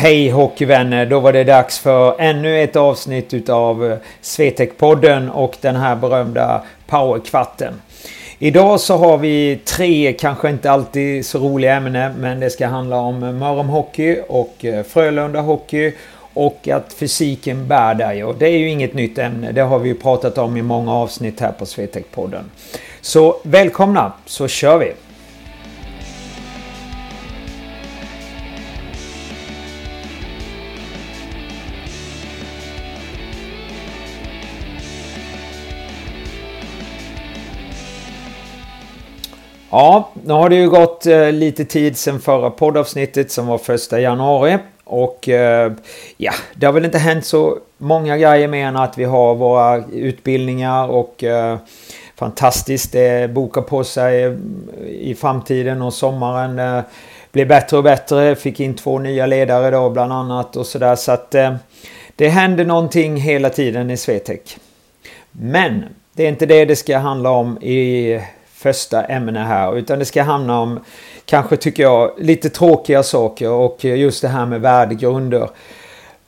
Hej hockeyvänner! Då var det dags för ännu ett avsnitt utav eh, Swetec-podden och den här berömda powerkvarten. Idag så har vi tre, kanske inte alltid så roliga ämnen, men det ska handla om Mörrum Hockey och eh, Frölunda Hockey och att fysiken bär dig. Och det är ju inget nytt ämne, det har vi ju pratat om i många avsnitt här på Swetec-podden. Så välkomna, så kör vi! Ja, nu har det ju gått eh, lite tid sedan förra poddavsnittet som var första januari. Och eh, ja, det har väl inte hänt så många grejer mer än att vi har våra utbildningar och eh, fantastiskt, eh, det bokar på sig eh, i framtiden och sommaren eh, blir bättre och bättre. Fick in två nya ledare då bland annat och sådär så att det händer någonting hela tiden i Swetec. Men det är inte det det ska handla om i första ämne här. Utan det ska handla om, kanske tycker jag, lite tråkiga saker och just det här med värdegrunder.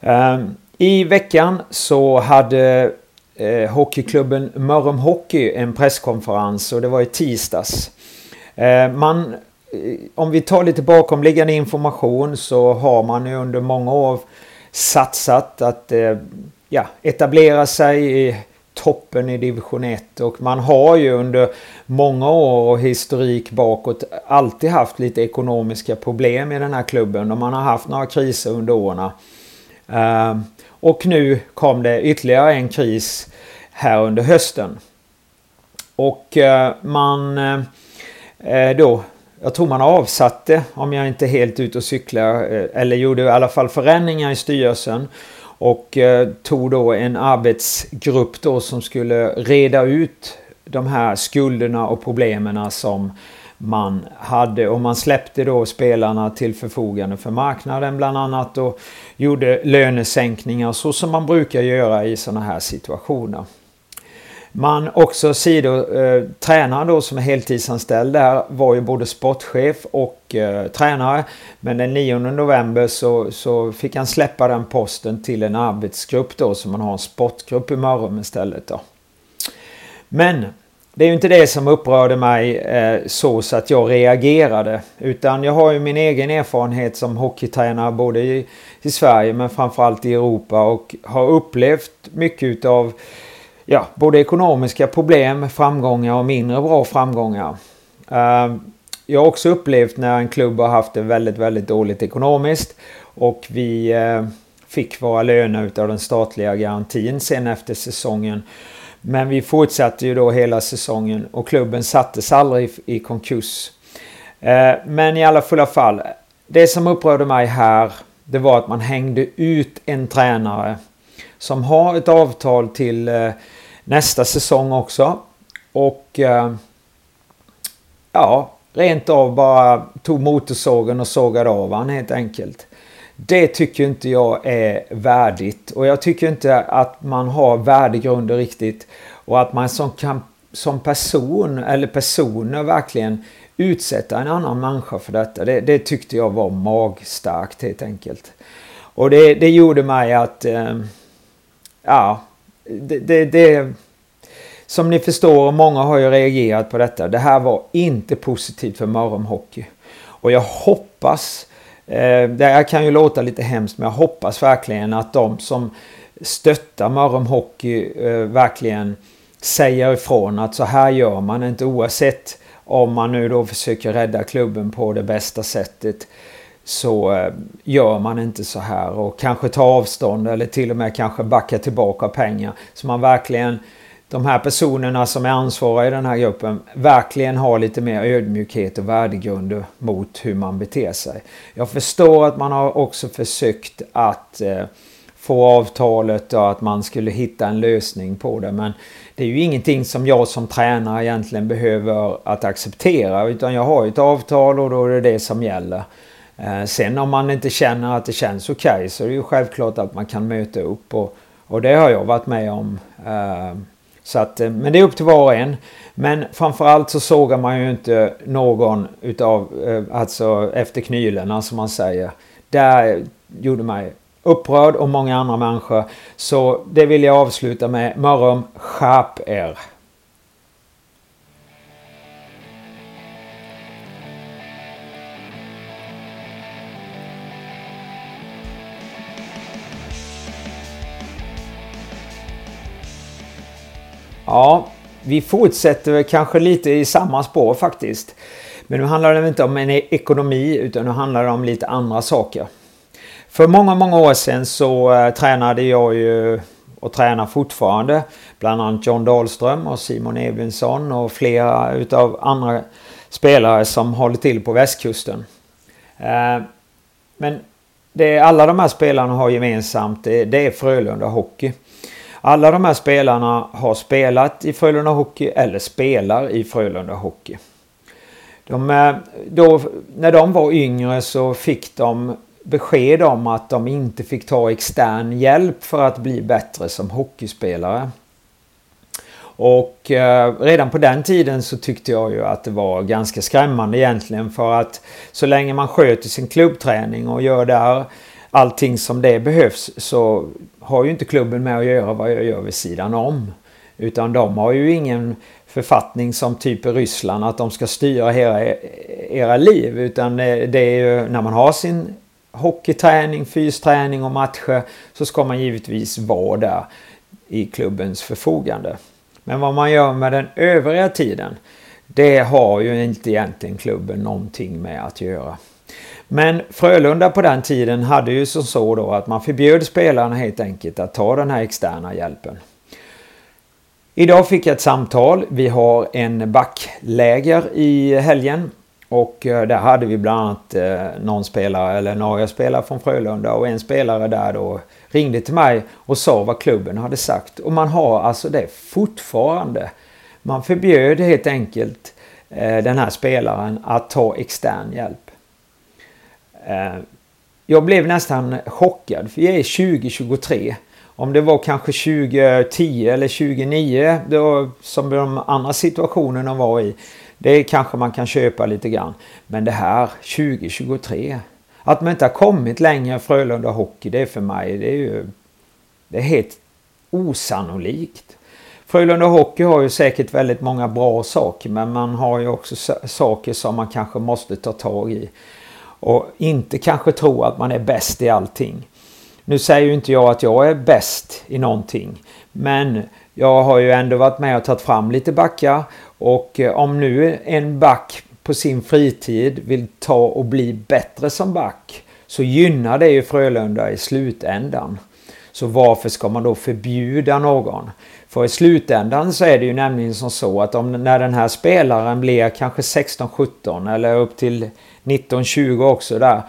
Ehm, I veckan så hade eh, hockeyklubben Mörrum Hockey en presskonferens och det var i tisdags. Ehm, man, eh, om vi tar lite bakomliggande information så har man ju under många år satsat att eh, ja, etablera sig i toppen i division 1 och man har ju under många år och historik bakåt alltid haft lite ekonomiska problem i den här klubben och man har haft några kriser under åren. Ehm, och nu kom det ytterligare en kris här under hösten. Och eh, man eh, eh, då jag tror man avsatte, om jag inte är helt ute och cyklar, eller gjorde i alla fall förändringar i styrelsen. Och eh, tog då en arbetsgrupp då som skulle reda ut de här skulderna och problemen som man hade och man släppte då spelarna till förfogande för marknaden bland annat och gjorde lönesänkningar så som man brukar göra i sådana här situationer. Man också sido, eh, tränaren då som är heltidsanställd där var ju både sportchef och eh, tränare. Men den 9 november så, så fick han släppa den posten till en arbetsgrupp då så man har en sportgrupp i Mörrum istället då. Men det är ju inte det som upprörde mig eh, så, så att jag reagerade. Utan jag har ju min egen erfarenhet som hockeytränare både i, i Sverige men framförallt i Europa och har upplevt mycket utav ja, både ekonomiska problem, framgångar och mindre bra framgångar. Eh, jag har också upplevt när en klubb har haft det väldigt, väldigt dåligt ekonomiskt och vi eh, fick våra löner utav den statliga garantin sen efter säsongen. Men vi fortsatte ju då hela säsongen och klubben sattes aldrig i konkurs. Eh, men i alla fulla fall, det som upprörde mig här det var att man hängde ut en tränare som har ett avtal till eh, nästa säsong också. Och eh, ja, rent av bara tog motorsågen och sågade av han helt enkelt. Det tycker inte jag är värdigt och jag tycker inte att man har värdegrunder riktigt och att man som, kan, som person eller personer verkligen utsätta en annan människa för detta. Det, det tyckte jag var magstarkt helt enkelt. Och det, det gjorde mig att eh, ja, det, det, det, som ni förstår, och många har ju reagerat på detta. Det här var inte positivt för Mörrum Hockey. Och jag hoppas, eh, det här kan ju låta lite hemskt, men jag hoppas verkligen att de som stöttar Mörrum Hockey eh, verkligen säger ifrån att så här gör man inte oavsett om man nu då försöker rädda klubben på det bästa sättet så eh, gör man inte så här och kanske tar avstånd eller till och med kanske backar tillbaka pengar. Så man verkligen, de här personerna som är ansvariga i den här gruppen, verkligen har lite mer ödmjukhet och värdegrunder mot hur man beter sig. Jag förstår att man har också försökt att eh, få avtalet och att man skulle hitta en lösning på det. Men det är ju ingenting som jag som tränare egentligen behöver att acceptera. Utan jag har ett avtal och då är det det som gäller. Eh, sen om man inte känner att det känns okej okay, så är det ju självklart att man kan möta upp och, och det har jag varit med om. Eh, så att, eh, men det är upp till var och en. Men framförallt så sågar man ju inte någon utav, alltså efter knylarna som man säger. Där, gjorde mig upprörd och många andra människor. Så det vill jag avsluta med. Mörrum, skärp er! Ja, vi fortsätter kanske lite i samma spår faktiskt. Men nu handlar det inte om en e- ekonomi utan nu handlar det om lite andra saker. För många, många år sedan så äh, tränade jag ju och tränar fortfarande bland annat John Dahlström och Simon Edvinsson och flera utav andra spelare som håller till på västkusten. Äh, men det alla de här spelarna har gemensamt det, det är Frölunda Hockey. Alla de här spelarna har spelat i Frölunda Hockey eller spelar i Frölunda Hockey. De, eh, då, när de var yngre så fick de besked om att de inte fick ta extern hjälp för att bli bättre som hockeyspelare. Och eh, redan på den tiden så tyckte jag ju att det var ganska skrämmande egentligen för att så länge man sköter sin klubbträning och gör där allting som det behövs så har ju inte klubben med att göra vad jag gör vid sidan om. Utan de har ju ingen författning som typ Ryssland att de ska styra era, e-, era liv. Utan eh, det är ju när man har sin hockeyträning, fysträning och matcher så ska man givetvis vara där i klubbens förfogande. Men vad man gör med den övriga tiden det har ju inte egentligen klubben någonting med att göra. Men Frölunda på den tiden hade ju som så då att man förbjöd spelarna helt enkelt att ta den här externa hjälpen. Idag fick jag ett samtal. Vi har en backläger i helgen. Och eh, där hade vi bland annat eh, någon spelare, eller några spelare från Frölunda och en spelare där då ringde till mig och sa vad klubben hade sagt. Och man har alltså det fortfarande. Man förbjöd helt enkelt eh, den här spelaren att ta extern hjälp. Eh, jag blev nästan chockad för jag är 2023. Om det var kanske 2010 eller 2009 då, som de andra situationerna var i. Det kanske man kan köpa lite grann. Men det här 2023. Att man inte har kommit längre Frölunda Hockey det är för mig det är ju det är helt osannolikt. Frölunda Hockey har ju säkert väldigt många bra saker men man har ju också saker som man kanske måste ta tag i. Och inte kanske tro att man är bäst i allting. Nu säger ju inte jag att jag är bäst i någonting. Men jag har ju ändå varit med och tagit fram lite backar. Och eh, om nu en back på sin fritid vill ta och bli bättre som back så gynnar det ju Frölunda i slutändan. Så varför ska man då förbjuda någon? För i slutändan så är det ju nämligen som så att om när den här spelaren blir kanske 16-17 eller upp till 19-20 också där.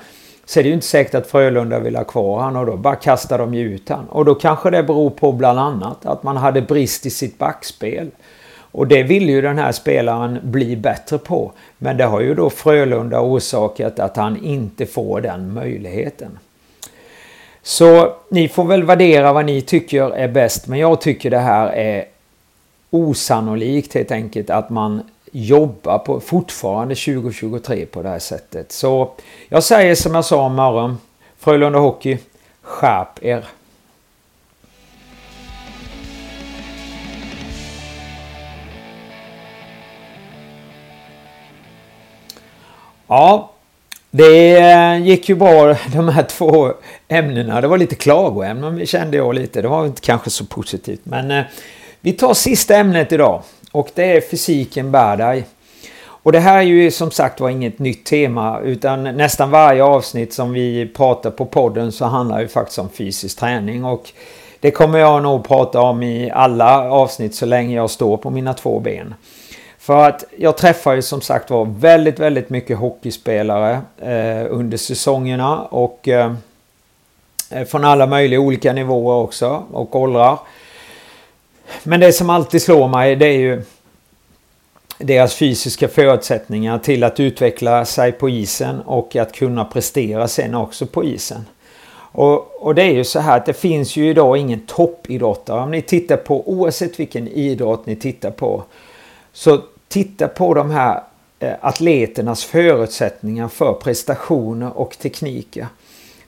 Så är det ju inte säkert att Frölunda vill ha kvar han och då bara kastar de ju ut han. Och då kanske det beror på bland annat att man hade brist i sitt backspel. Och det vill ju den här spelaren bli bättre på. Men det har ju då Frölunda orsakat att han inte får den möjligheten. Så ni får väl värdera vad ni tycker är bäst. Men jag tycker det här är osannolikt helt enkelt att man Jobba på, fortfarande 2023 på det här sättet. Så jag säger som jag sa om morgon. Frölunda Hockey, skärp er! Ja, det eh, gick ju bra de här två ämnena. Det var lite klagoämnen kände jag lite. Det var inte kanske så positivt. Men eh, vi tar sista ämnet idag. Och det är fysiken bär dig. Och det här är ju som sagt var inget nytt tema utan nästan varje avsnitt som vi pratar på podden så handlar det faktiskt om fysisk träning. Och det kommer jag nog prata om i alla avsnitt så länge jag står på mina två ben. För att jag träffar ju som sagt var väldigt, väldigt mycket hockeyspelare eh, under säsongerna och eh, från alla möjliga olika nivåer också och åldrar. Men det som alltid slår mig det är ju deras fysiska förutsättningar till att utveckla sig på isen och att kunna prestera sen också på isen. Och, och, det är ju så här att det finns ju idag ingen toppidrottare. Om ni tittar på oavsett vilken idrott ni tittar på. Så titta på de här eh, atleternas förutsättningar för prestationer och tekniker.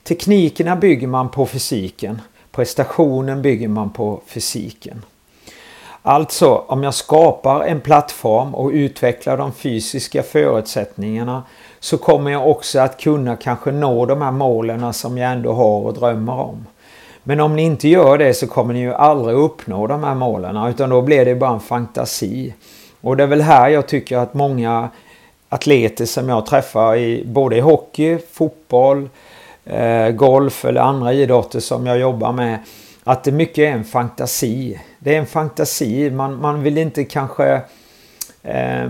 Teknikerna bygger man på fysiken. Prestationen bygger man på fysiken. Alltså, om jag skapar en plattform och utvecklar de fysiska förutsättningarna så kommer jag också att kunna kanske nå de här målen som jag ändå har och drömmer om. Men om ni inte gör det så kommer ni ju aldrig uppnå de här målen utan då blir det bara en fantasi. Och det är väl här jag tycker att många atleter som jag träffar i både i hockey, fotboll, eh, golf eller andra idrotter som jag jobbar med att det mycket är en fantasi. Det är en fantasi. Man, man vill inte kanske... Eh,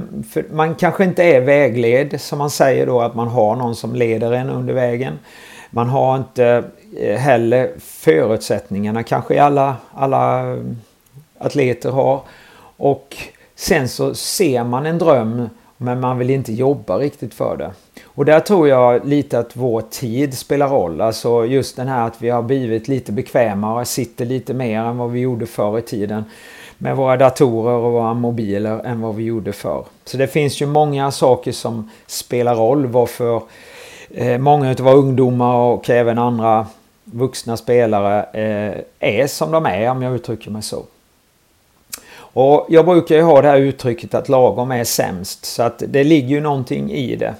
man kanske inte är vägled som man säger då att man har någon som leder en under vägen. Man har inte eh, heller förutsättningarna kanske alla, alla atleter har. Och sen så ser man en dröm men man vill inte jobba riktigt för det. Och där tror jag lite att vår tid spelar roll. Alltså just den här att vi har blivit lite bekvämare, sitter lite mer än vad vi gjorde förr i tiden med våra datorer och våra mobiler än vad vi gjorde förr. Så det finns ju många saker som spelar roll varför eh, många av våra ungdomar och även andra vuxna spelare eh, är som de är om jag uttrycker mig så. Och jag brukar ju ha det här uttrycket att lagom är sämst så att det ligger ju någonting i det.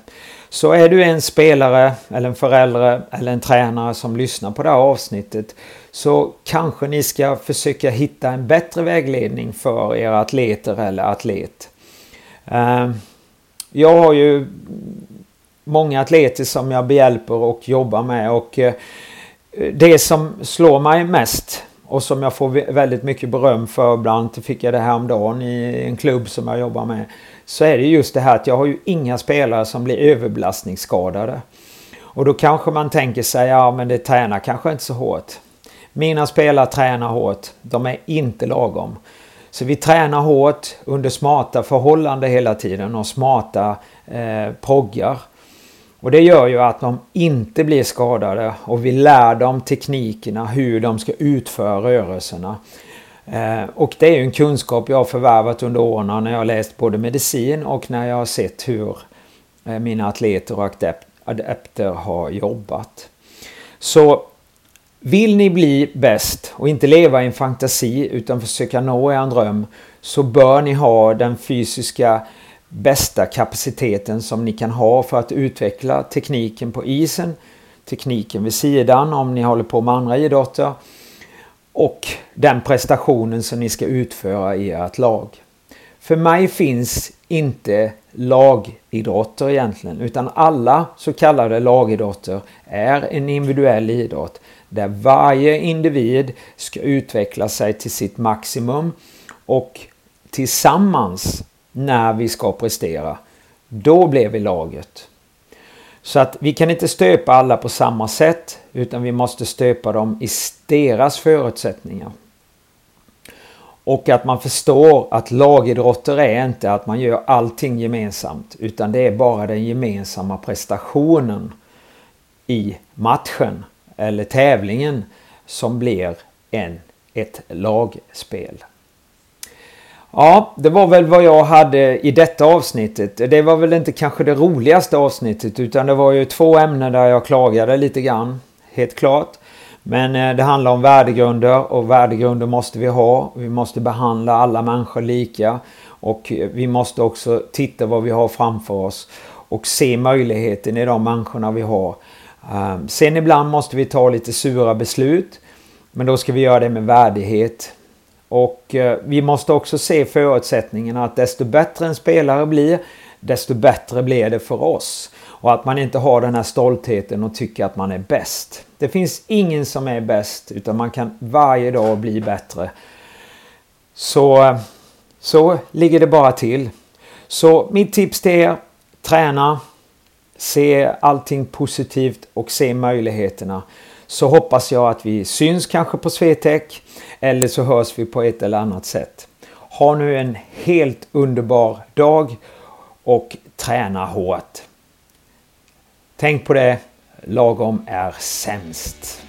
Så är du en spelare eller en förälder eller en tränare som lyssnar på det här avsnittet så kanske ni ska försöka hitta en bättre vägledning för era atleter eller atlet. Ehm, jag har ju många atleter som jag behjälper och jobbar med och eh, det som slår mig mest och som jag får väldigt mycket beröm för, bland annat fick jag det här om dagen i en klubb som jag jobbar med. Så är det just det här att jag har ju inga spelare som blir överbelastningsskadade. Och då kanske man tänker sig, ja men det tränar kanske inte så hårt. Mina spelare tränar hårt, de är inte lagom. Så vi tränar hårt under smarta förhållanden hela tiden och smarta eh, proggar. Och det gör ju att de inte blir skadade och vi lär dem teknikerna hur de ska utföra rörelserna. Eh, och det är ju en kunskap jag har förvärvat under åren när jag har läst både medicin och när jag har sett hur eh, mina atleter och adepter har jobbat. Så vill ni bli bäst och inte leva i en fantasi utan försöka nå er dröm så bör ni ha den fysiska bästa kapaciteten som ni kan ha för att utveckla tekniken på isen, tekniken vid sidan om ni håller på med andra idrotter och den prestationen som ni ska utföra i ert lag. För mig finns inte lagidrotter egentligen utan alla så kallade lagidrotter är en individuell idrott där varje individ ska utveckla sig till sitt maximum och tillsammans när vi ska prestera. Då blir vi laget. Så att vi kan inte stöpa alla på samma sätt utan vi måste stöpa dem i deras förutsättningar. Och att man förstår att lagidrotter är inte att man gör allting gemensamt utan det är bara den gemensamma prestationen i matchen eller tävlingen som blir en, ett lagspel. Ja, det var väl vad jag hade i detta avsnittet. Det var väl inte kanske det roligaste avsnittet utan det var ju två ämnen där jag klagade lite grann. Helt klart. Men eh, det handlar om värdegrunder och värdegrunder måste vi ha. Vi måste behandla alla människor lika. Och eh, vi måste också titta vad vi har framför oss och se möjligheten i de människorna vi har. Ehm, sen ibland måste vi ta lite sura beslut. Men då ska vi göra det med värdighet. Och eh, vi måste också se förutsättningarna att desto bättre en spelare blir, desto bättre blir det för oss. Och att man inte har den här stoltheten och tycker att man är bäst. Det finns ingen som är bäst utan man kan varje dag bli bättre. Så, eh, så ligger det bara till. Så mitt tips till er, träna, se allting positivt och se möjligheterna så hoppas jag att vi syns kanske på Swetec eller så hörs vi på ett eller annat sätt. Ha nu en helt underbar dag och träna hårt. Tänk på det, lagom är sämst.